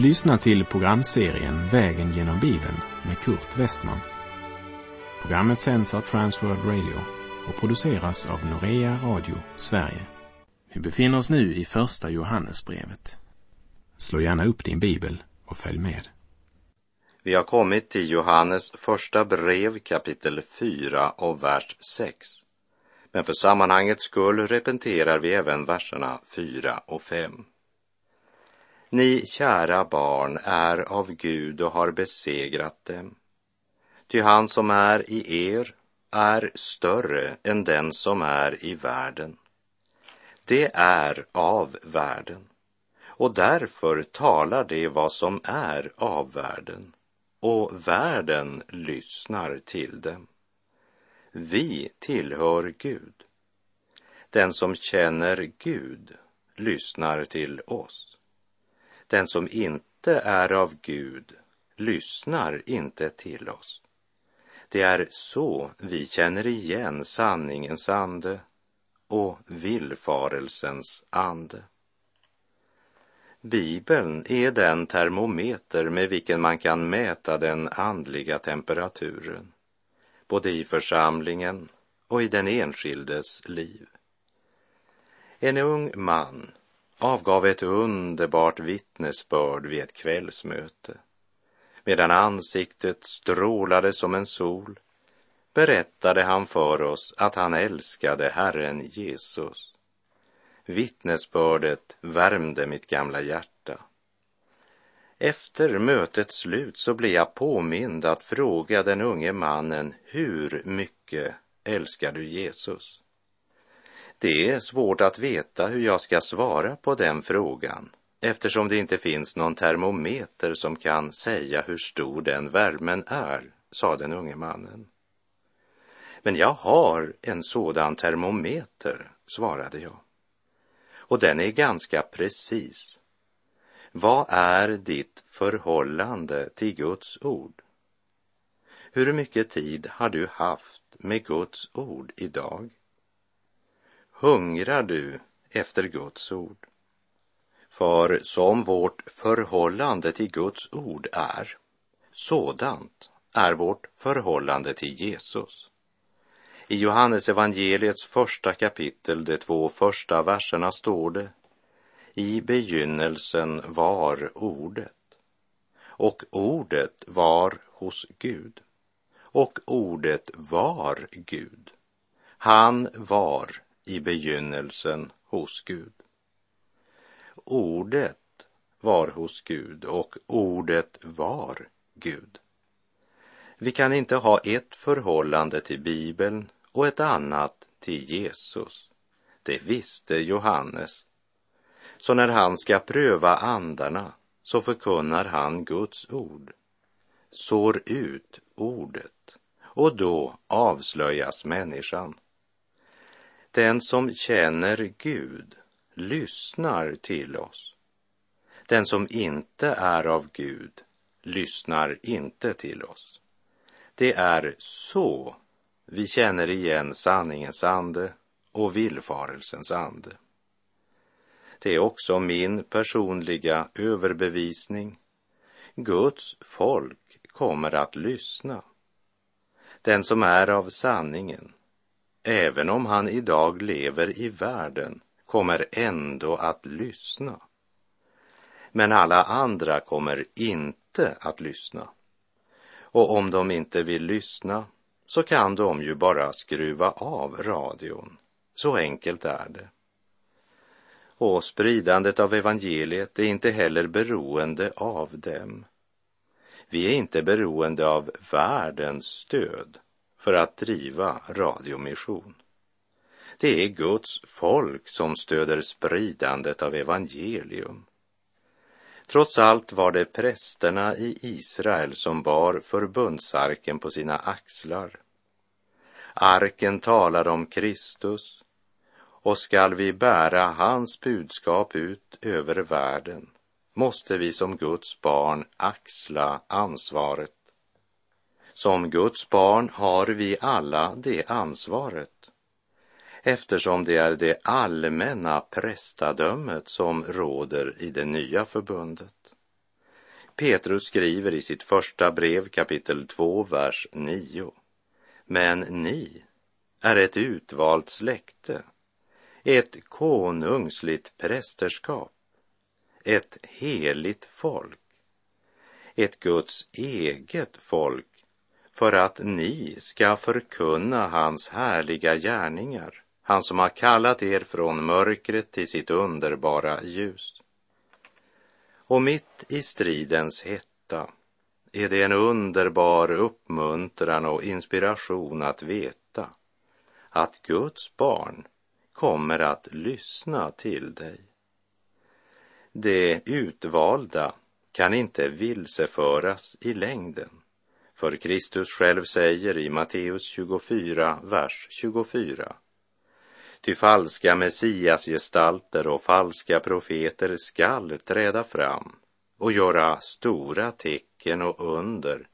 Du lyssnar till programserien Vägen genom Bibeln med Kurt Westman. Programmet sänds av Transworld Radio och produceras av Norea Radio Sverige. Vi befinner oss nu i Första Johannesbrevet. Slå gärna upp din bibel och följ med. Vi har kommit till Johannes första brev kapitel 4 och vers 6. Men för sammanhangets skull repeterar vi även verserna 4 och 5. Ni kära barn är av Gud och har besegrat dem. Ty han som är i er är större än den som är i världen. Det är av världen och därför talar det vad som är av världen och världen lyssnar till dem. Vi tillhör Gud. Den som känner Gud lyssnar till oss. Den som inte är av Gud lyssnar inte till oss. Det är så vi känner igen sanningens ande och villfarelsens ande. Bibeln är den termometer med vilken man kan mäta den andliga temperaturen, både i församlingen och i den enskildes liv. En ung man avgav ett underbart vittnesbörd vid ett kvällsmöte. Medan ansiktet strålade som en sol berättade han för oss att han älskade Herren Jesus. Vittnesbördet värmde mitt gamla hjärta. Efter mötets slut så blev jag påmind att fråga den unge mannen hur mycket älskar du Jesus? Det är svårt att veta hur jag ska svara på den frågan eftersom det inte finns någon termometer som kan säga hur stor den värmen är, sa den unge mannen. Men jag har en sådan termometer, svarade jag. Och den är ganska precis. Vad är ditt förhållande till Guds ord? Hur mycket tid har du haft med Guds ord idag? Hungrar du efter Guds ord? För som vårt förhållande till Guds ord är, sådant är vårt förhållande till Jesus. I Johannes evangeliets första kapitel, de två första verserna, står det I begynnelsen var ordet, och ordet var hos Gud, och ordet var Gud. Han var i begynnelsen hos Gud. Ordet var hos Gud och ordet var Gud. Vi kan inte ha ett förhållande till Bibeln och ett annat till Jesus. Det visste Johannes. Så när han ska pröva andarna så förkunnar han Guds ord, sår ut ordet och då avslöjas människan. Den som känner Gud lyssnar till oss. Den som inte är av Gud lyssnar inte till oss. Det är så vi känner igen sanningens ande och villfarelsens ande. Det är också min personliga överbevisning. Guds folk kommer att lyssna. Den som är av sanningen även om han idag lever i världen, kommer ändå att lyssna. Men alla andra kommer inte att lyssna. Och om de inte vill lyssna så kan de ju bara skruva av radion. Så enkelt är det. Och spridandet av evangeliet är inte heller beroende av dem. Vi är inte beroende av världens stöd för att driva radiomission. Det är Guds folk som stöder spridandet av evangelium. Trots allt var det prästerna i Israel som bar förbundsarken på sina axlar. Arken talar om Kristus och skall vi bära hans budskap ut över världen måste vi som Guds barn axla ansvaret som Guds barn har vi alla det ansvaret eftersom det är det allmänna prästadömet som råder i det nya förbundet. Petrus skriver i sitt första brev kapitel 2, vers 9. Men ni är ett utvalt släkte, ett konungsligt prästerskap, ett heligt folk, ett Guds eget folk för att ni ska förkunna hans härliga gärningar, han som har kallat er från mörkret till sitt underbara ljus. Och mitt i stridens hetta är det en underbar uppmuntran och inspiration att veta att Guds barn kommer att lyssna till dig. Det utvalda kan inte vilseföras i längden. För Kristus själv säger i Matteus 24, vers 24. Ty falska messiasgestalter och falska profeter skall träda fram och göra stora tecken och under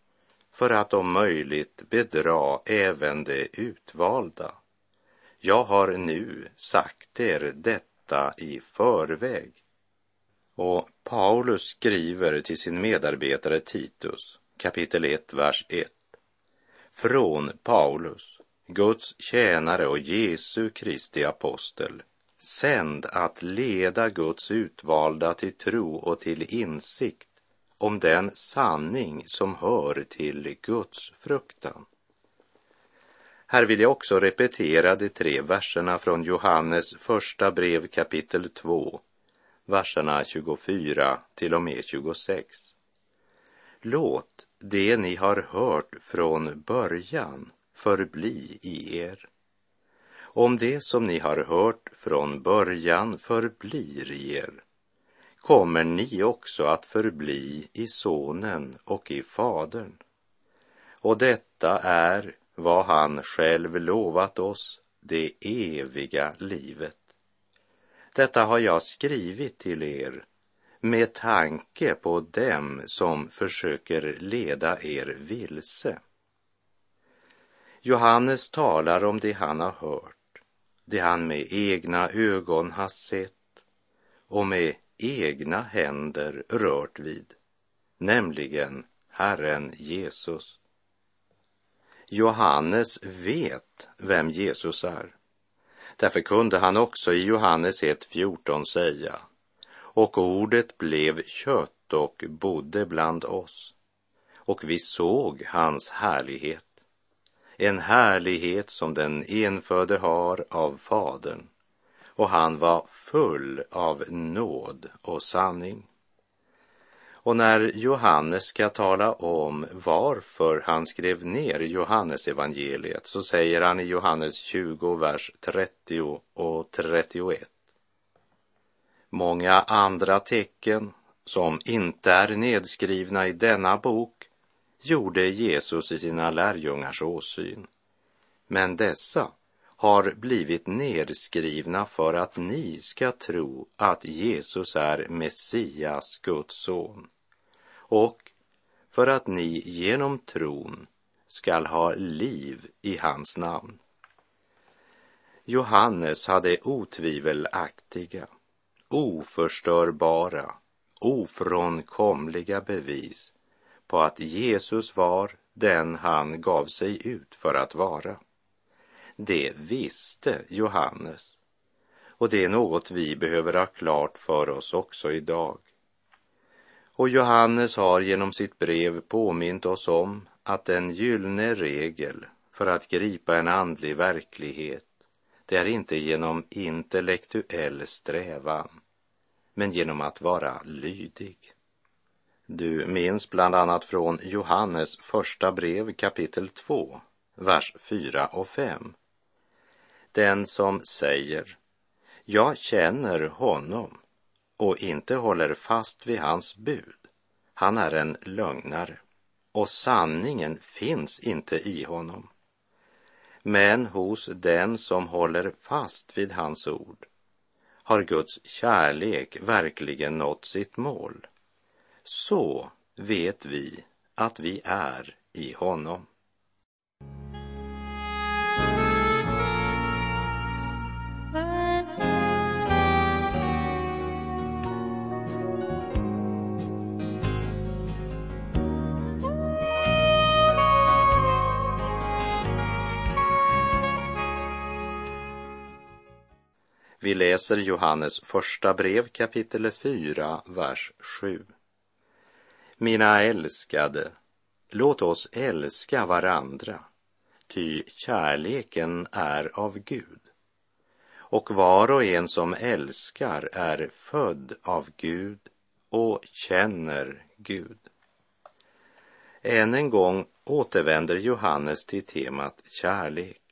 för att om möjligt bedra även de utvalda. Jag har nu sagt er detta i förväg. Och Paulus skriver till sin medarbetare Titus, kapitel 1, vers 1. Från Paulus, Guds tjänare och Jesu Kristi apostel, sänd att leda Guds utvalda till tro och till insikt om den sanning som hör till Guds fruktan. Här vill jag också repetera de tre verserna från Johannes första brev kapitel 2, verserna 24 till och med 26. Låt det ni har hört från början förbli i er. Om det som ni har hört från början förblir i er, kommer ni också att förbli i Sonen och i Fadern. Och detta är vad han själv lovat oss, det eviga livet. Detta har jag skrivit till er med tanke på dem som försöker leda er vilse. Johannes talar om det han har hört, det han med egna ögon har sett och med egna händer rört vid, nämligen Herren Jesus. Johannes vet vem Jesus är. Därför kunde han också i Johannes 1.14 säga och ordet blev kött och bodde bland oss och vi såg hans härlighet. En härlighet som den enfödde har av Fadern och han var full av nåd och sanning. Och när Johannes ska tala om varför han skrev ner Johannes evangeliet så säger han i Johannes 20, vers 30 och 31. Många andra tecken som inte är nedskrivna i denna bok gjorde Jesus i sina lärjungars åsyn. Men dessa har blivit nedskrivna för att ni ska tro att Jesus är Messias, Guds son och för att ni genom tron skall ha liv i hans namn. Johannes hade otvivelaktiga, oförstörbara, ofrånkomliga bevis på att Jesus var den han gav sig ut för att vara. Det visste Johannes och det är något vi behöver ha klart för oss också idag. Och Johannes har genom sitt brev påmint oss om att den gyllene regel för att gripa en andlig verklighet, det är inte genom intellektuell strävan, men genom att vara lydig. Du minns bland annat från Johannes första brev kapitel 2, vers 4 och 5. Den som säger, jag känner honom och inte håller fast vid hans bud, han är en lögnare och sanningen finns inte i honom. Men hos den som håller fast vid hans ord har Guds kärlek verkligen nått sitt mål. Så vet vi att vi är i honom. Vi läser Johannes första brev kapitel 4, vers 7. Mina älskade, låt oss älska varandra, ty kärleken är av Gud. Och var och en som älskar är född av Gud och känner Gud. Än en gång återvänder Johannes till temat kärlek.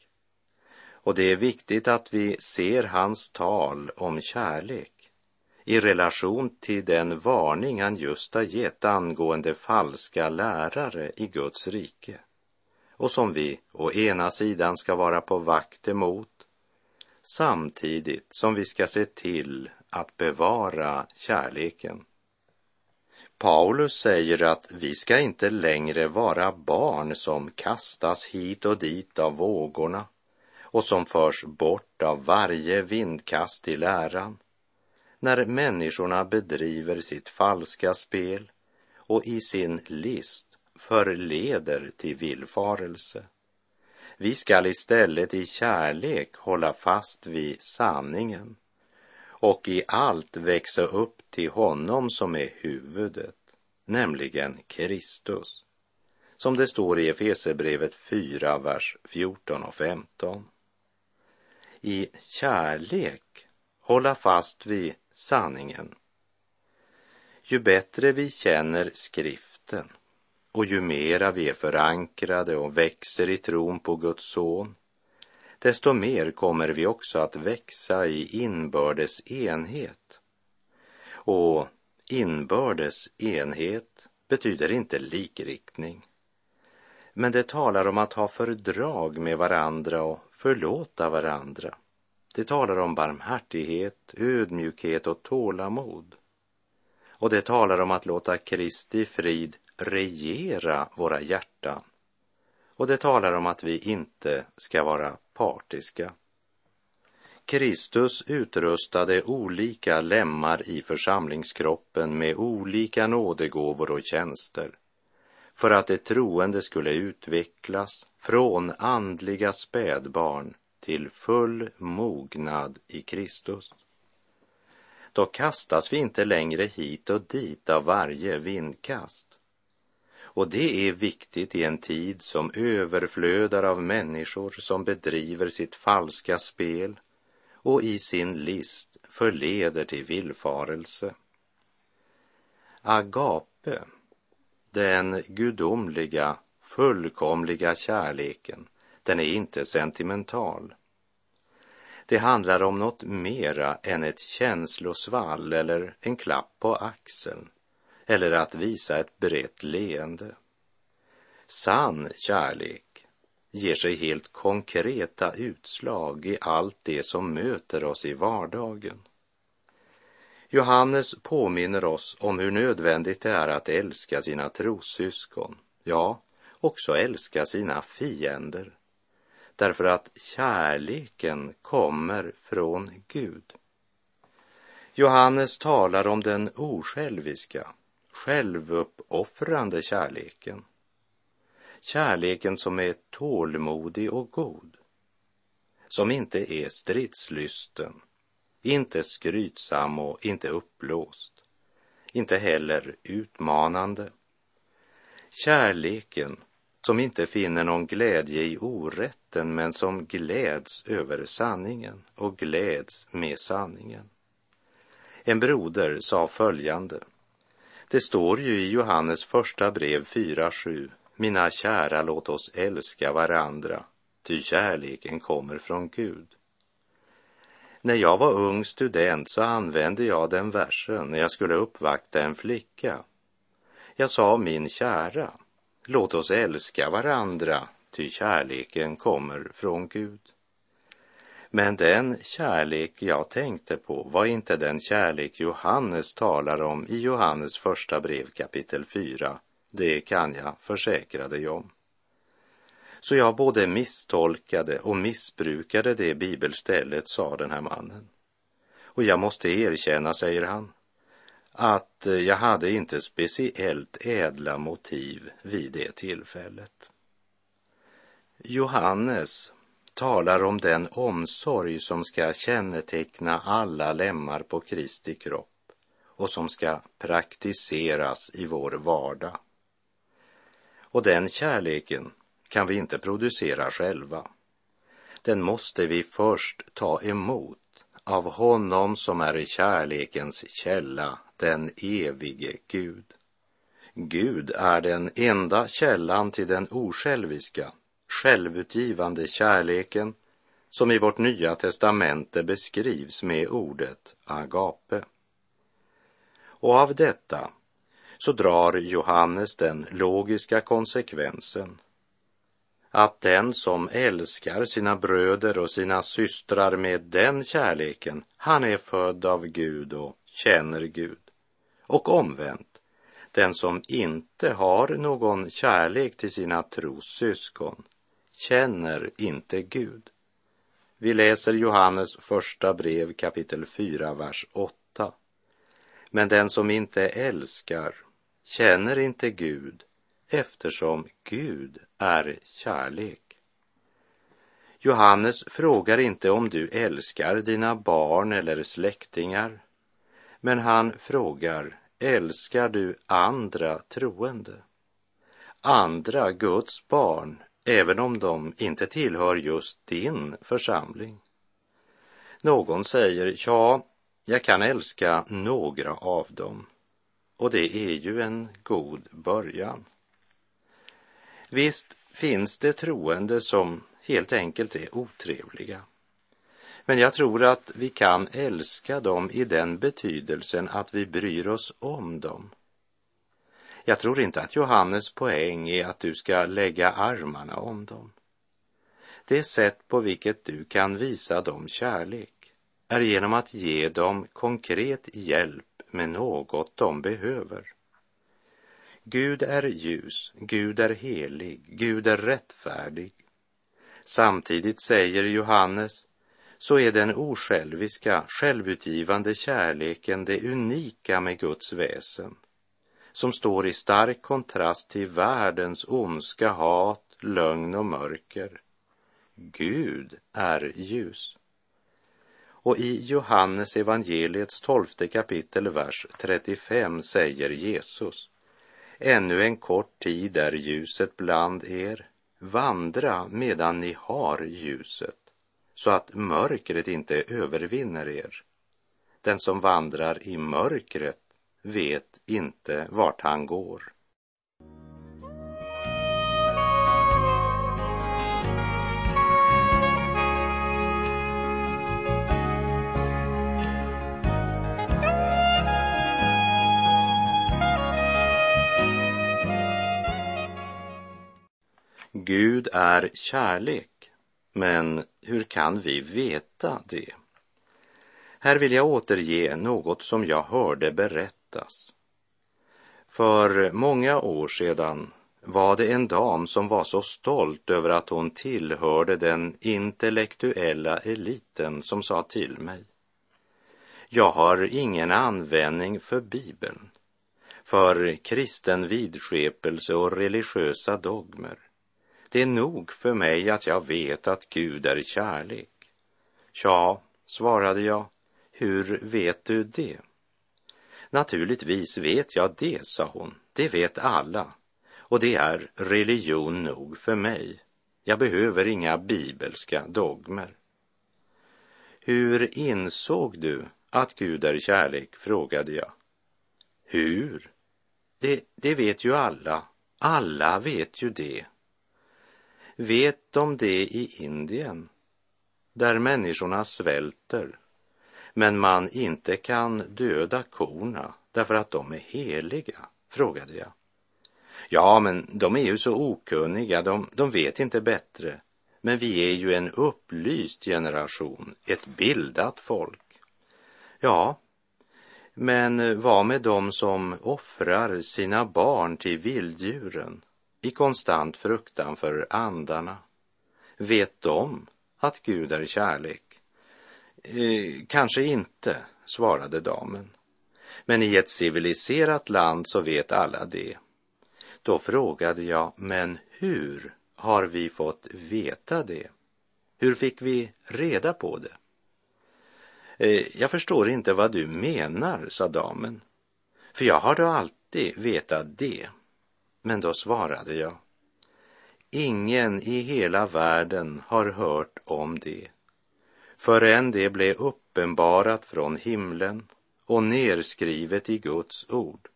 Och det är viktigt att vi ser hans tal om kärlek i relation till den varning han just har gett angående falska lärare i Guds rike och som vi å ena sidan ska vara på vakt emot samtidigt som vi ska se till att bevara kärleken. Paulus säger att vi ska inte längre vara barn som kastas hit och dit av vågorna och som förs bort av varje vindkast i läran när människorna bedriver sitt falska spel och i sin list förleder till villfarelse. Vi skall istället i kärlek hålla fast vid sanningen och i allt växa upp till honom som är huvudet, nämligen Kristus. Som det står i Efesebrevet 4, vers 14 och 15. I kärlek hålla fast vid sanningen. Ju bättre vi känner skriften och ju mera vi är förankrade och växer i tron på Guds son, desto mer kommer vi också att växa i inbördes enhet. Och inbördes enhet betyder inte likriktning. Men det talar om att ha fördrag med varandra och förlåta varandra. Det talar om barmhärtighet, ödmjukhet och tålamod. Och det talar om att låta Kristi frid regera våra hjärtan. Och det talar om att vi inte ska vara partiska. Kristus utrustade olika lemmar i församlingskroppen med olika nådegåvor och tjänster för att de troende skulle utvecklas från andliga spädbarn till full mognad i Kristus. Då kastas vi inte längre hit och dit av varje vindkast. Och det är viktigt i en tid som överflödar av människor som bedriver sitt falska spel och i sin list förleder till villfarelse. Agape, den gudomliga, fullkomliga kärleken, den är inte sentimental. Det handlar om något mera än ett känslosvall eller en klapp på axeln eller att visa ett brett leende. Sann kärlek ger sig helt konkreta utslag i allt det som möter oss i vardagen. Johannes påminner oss om hur nödvändigt det är att älska sina trossyskon, ja, också älska sina fiender därför att kärleken kommer från Gud. Johannes talar om den osjälviska, självuppoffrande kärleken. Kärleken som är tålmodig och god. Som inte är stridslysten, inte skrytsam och inte uppblåst. Inte heller utmanande. Kärleken som inte finner någon glädje i orätten men som gläds över sanningen och gläds med sanningen. En broder sa följande. Det står ju i Johannes första brev 4.7. Mina kära, låt oss älska varandra, ty kärleken kommer från Gud. När jag var ung student så använde jag den versen när jag skulle uppvakta en flicka. Jag sa min kära, Låt oss älska varandra, ty kärleken kommer från Gud. Men den kärlek jag tänkte på var inte den kärlek Johannes talar om i Johannes första brev kapitel 4. Det kan jag försäkra dig om. Så jag både misstolkade och missbrukade det bibelstället, sa den här mannen. Och jag måste erkänna, säger han, att eh, jag hade inte speciellt ädla motiv vid det tillfället. Johannes talar om den omsorg som ska känneteckna alla lemmar på Kristi kropp och som ska praktiseras i vår vardag. Och den kärleken kan vi inte producera själva. Den måste vi först ta emot av honom som är kärlekens källa, den evige Gud. Gud är den enda källan till den osjälviska, självutgivande kärleken som i vårt nya testamente beskrivs med ordet agape. Och av detta så drar Johannes den logiska konsekvensen att den som älskar sina bröder och sina systrar med den kärleken, han är född av Gud och känner Gud. Och omvänt, den som inte har någon kärlek till sina trossyskon känner inte Gud. Vi läser Johannes första brev kapitel 4, vers 8. Men den som inte älskar känner inte Gud eftersom Gud är kärlek. Johannes frågar inte om du älskar dina barn eller släktingar, men han frågar, älskar du andra troende? Andra Guds barn, även om de inte tillhör just din församling. Någon säger, ja, jag kan älska några av dem. Och det är ju en god början. Visst finns det troende som helt enkelt är otrevliga. Men jag tror att vi kan älska dem i den betydelsen att vi bryr oss om dem. Jag tror inte att Johannes poäng är att du ska lägga armarna om dem. Det sätt på vilket du kan visa dem kärlek är genom att ge dem konkret hjälp med något de behöver. Gud är ljus, Gud är helig, Gud är rättfärdig. Samtidigt säger Johannes, så är den osjälviska, självutgivande kärleken det unika med Guds väsen, som står i stark kontrast till världens ondska, hat, lögn och mörker. Gud är ljus. Och i Johannes evangeliets tolfte kapitel, vers 35 säger Jesus, Ännu en kort tid är ljuset bland er. Vandra medan ni har ljuset, så att mörkret inte övervinner er. Den som vandrar i mörkret vet inte vart han går. Gud är kärlek, men hur kan vi veta det? Här vill jag återge något som jag hörde berättas. För många år sedan var det en dam som var så stolt över att hon tillhörde den intellektuella eliten som sa till mig. Jag har ingen användning för Bibeln, för kristen vidskepelse och religiösa dogmer. Det är nog för mig att jag vet att Gud är kärlek. Ja, svarade jag, hur vet du det? Naturligtvis vet jag det, sa hon. Det vet alla. Och det är religion nog för mig. Jag behöver inga bibelska dogmer. Hur insåg du att Gud är kärlek? frågade jag. Hur? Det, det vet ju alla. Alla vet ju det, Vet de det i Indien, där människorna svälter, men man inte kan döda korna därför att de är heliga? frågade jag. Ja, men de är ju så okunniga, de, de vet inte bättre. Men vi är ju en upplyst generation, ett bildat folk. Ja, men vad med dem som offrar sina barn till vilddjuren i konstant fruktan för andarna? Vet de att Gud är kärlek? Eh, kanske inte, svarade damen. Men i ett civiliserat land så vet alla det. Då frågade jag, men hur har vi fått veta det? Hur fick vi reda på det? Eh, jag förstår inte vad du menar, sa damen, för jag har då alltid vetat det. Men då svarade jag, ingen i hela världen har hört om det förrän det blev uppenbarat från himlen och nerskrivet i Guds ord.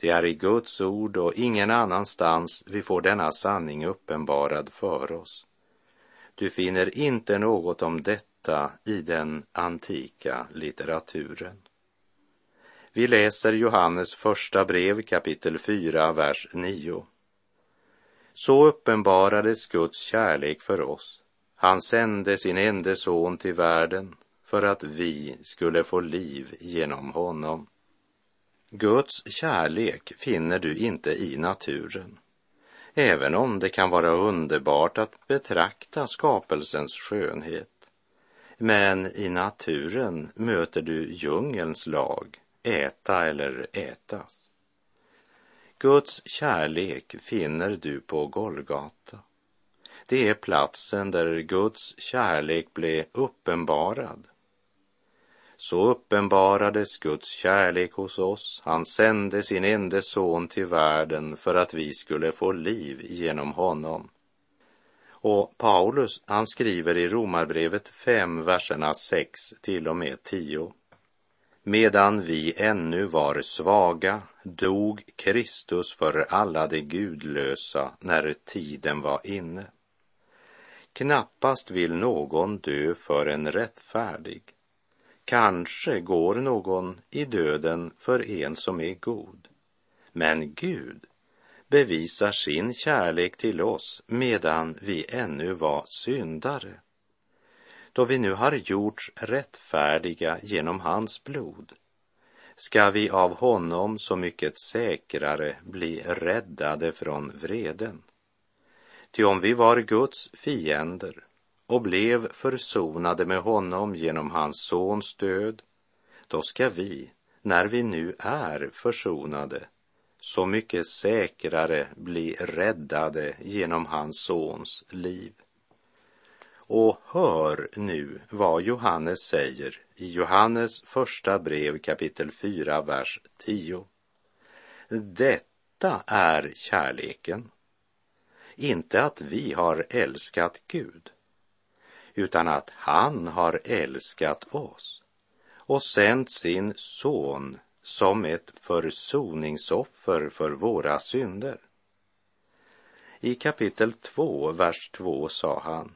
Det är i Guds ord och ingen annanstans vi får denna sanning uppenbarad för oss. Du finner inte något om detta i den antika litteraturen. Vi läser Johannes första brev kapitel 4, vers 9. Så uppenbarades Guds kärlek för oss. Han sände sin enda son till världen för att vi skulle få liv genom honom. Guds kärlek finner du inte i naturen, även om det kan vara underbart att betrakta skapelsens skönhet. Men i naturen möter du djungelns lag, äta eller ätas. Guds kärlek finner du på Golgata. Det är platsen där Guds kärlek blev uppenbarad så uppenbarades Guds kärlek hos oss. Han sände sin enda son till världen för att vi skulle få liv genom honom. Och Paulus, han skriver i Romarbrevet 5, verserna 6 till och med 10. Medan vi ännu var svaga dog Kristus för alla de gudlösa när tiden var inne. Knappast vill någon dö för en rättfärdig Kanske går någon i döden för en som är god. Men Gud bevisar sin kärlek till oss medan vi ännu var syndare. Då vi nu har gjorts rättfärdiga genom hans blod ska vi av honom så mycket säkrare bli räddade från vreden. Ty om vi var Guds fiender och blev försonade med honom genom hans sons död, då ska vi, när vi nu är försonade, så mycket säkrare bli räddade genom hans sons liv. Och hör nu vad Johannes säger i Johannes första brev kapitel 4, vers 10. Detta är kärleken. Inte att vi har älskat Gud, utan att han har älskat oss och sänt sin son som ett försoningsoffer för våra synder. I kapitel 2, vers 2 sa han,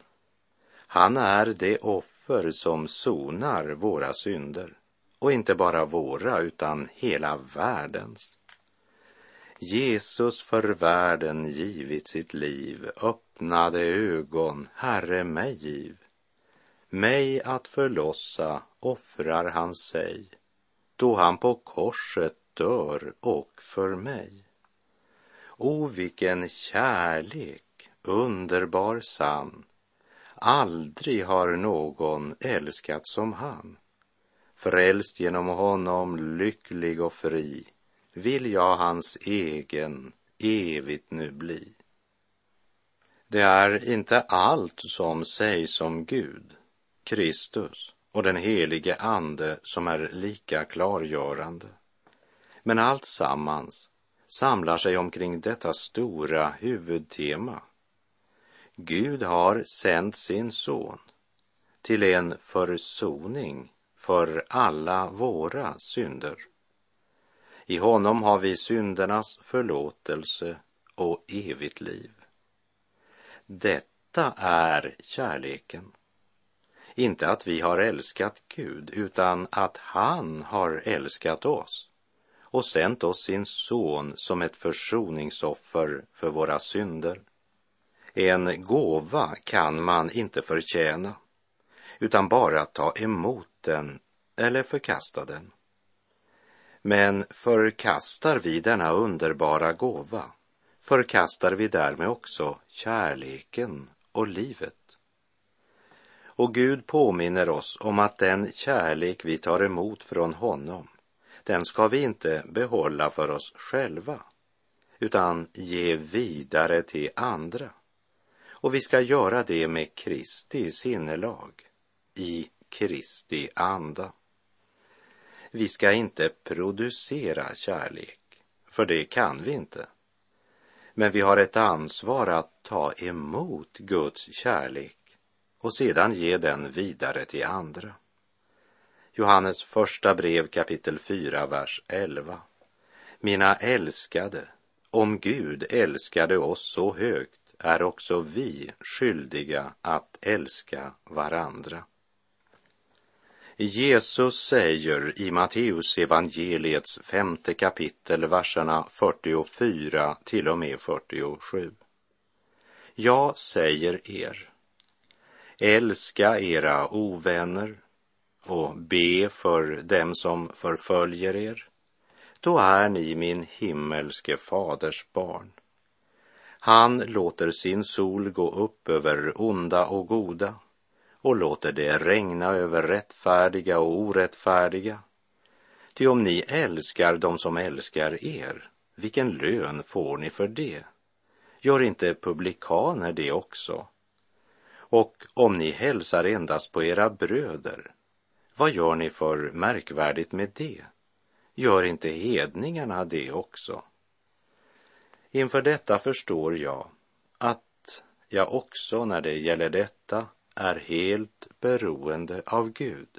han är det offer som sonar våra synder och inte bara våra utan hela världens. Jesus för världen givit sitt liv, öppnade ögon, Herre mig giv. Mig att förlossa offrar han sig, då han på korset dör och för mig. O, vilken kärlek, underbar sann. Aldrig har någon älskat som han. Frälst genom honom, lycklig och fri, vill jag hans egen evigt nu bli. Det är inte allt som sägs om Gud Kristus och den helige Ande som är lika klargörande. Men allt sammans samlar sig omkring detta stora huvudtema. Gud har sänt sin son till en försoning för alla våra synder. I honom har vi syndernas förlåtelse och evigt liv. Detta är kärleken. Inte att vi har älskat Gud, utan att han har älskat oss och sänt oss sin son som ett försoningsoffer för våra synder. En gåva kan man inte förtjäna, utan bara ta emot den eller förkasta den. Men förkastar vi denna underbara gåva, förkastar vi därmed också kärleken och livet. Och Gud påminner oss om att den kärlek vi tar emot från honom, den ska vi inte behålla för oss själva, utan ge vidare till andra. Och vi ska göra det med Kristi sinnelag, i Kristi anda. Vi ska inte producera kärlek, för det kan vi inte. Men vi har ett ansvar att ta emot Guds kärlek och sedan ge den vidare till andra. Johannes första brev kapitel 4, vers 11. Mina älskade, om Gud älskade oss så högt är också vi skyldiga att älska varandra. Jesus säger i Matteus evangeliets femte kapitel, verserna 44 till och med 47. Jag säger er, älska era ovänner och be för dem som förföljer er. Då är ni min himmelske faders barn. Han låter sin sol gå upp över onda och goda och låter det regna över rättfärdiga och orättfärdiga. Ty om ni älskar dem som älskar er, vilken lön får ni för det? Gör inte publikaner det också? Och om ni hälsar endast på era bröder, vad gör ni för märkvärdigt med det? Gör inte hedningarna det också? Inför detta förstår jag att jag också när det gäller detta är helt beroende av Gud.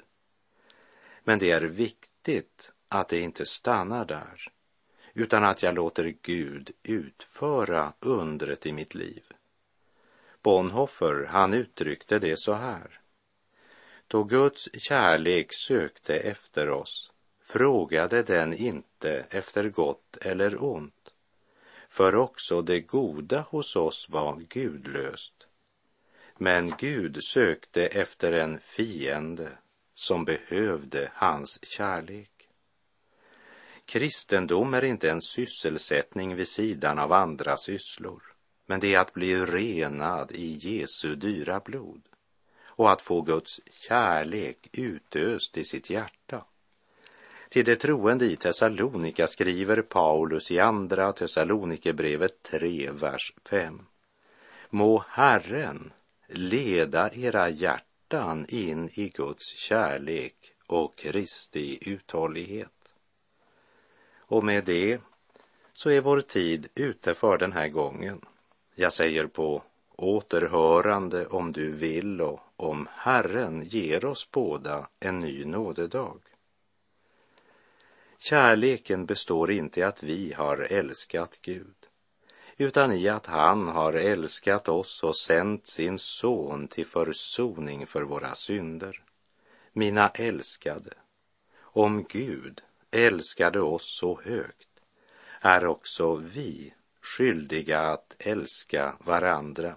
Men det är viktigt att det inte stannar där, utan att jag låter Gud utföra undret i mitt liv. Bonhoeffer, han uttryckte det så här. Då Guds kärlek sökte efter oss frågade den inte efter gott eller ont, för också det goda hos oss var gudlöst. Men Gud sökte efter en fiende som behövde hans kärlek. Kristendom är inte en sysselsättning vid sidan av andra sysslor, men det är att bli renad i Jesu dyra blod och att få Guds kärlek utöst i sitt hjärta. Till de troende i Thessalonika skriver Paulus i Andra Thessalonikerbrevet 3, vers 5. Må Herren leda era hjärtan in i Guds kärlek och Kristi uthållighet. Och med det så är vår tid ute för den här gången. Jag säger på återhörande om du vill och om Herren ger oss båda en ny nådedag. Kärleken består inte i att vi har älskat Gud, utan i att han har älskat oss och sänt sin son till försoning för våra synder. Mina älskade, om Gud älskade oss så högt, är också vi skyldiga att älska varandra.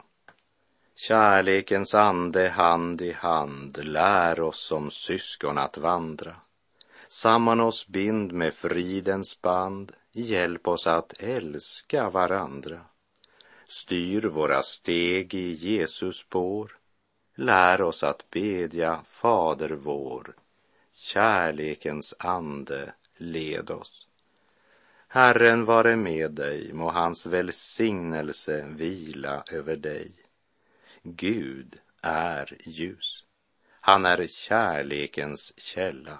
Kärlekens ande hand i hand lär oss som syskon att vandra. Samman oss bind med fridens band, hjälp oss att älska varandra. Styr våra steg i Jesus spår, lär oss att bedja Fader vår. Kärlekens ande led oss. Herren vare med dig, må hans välsignelse vila över dig. Gud är ljus. Han är kärlekens källa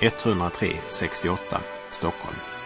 103 68 Stockholm.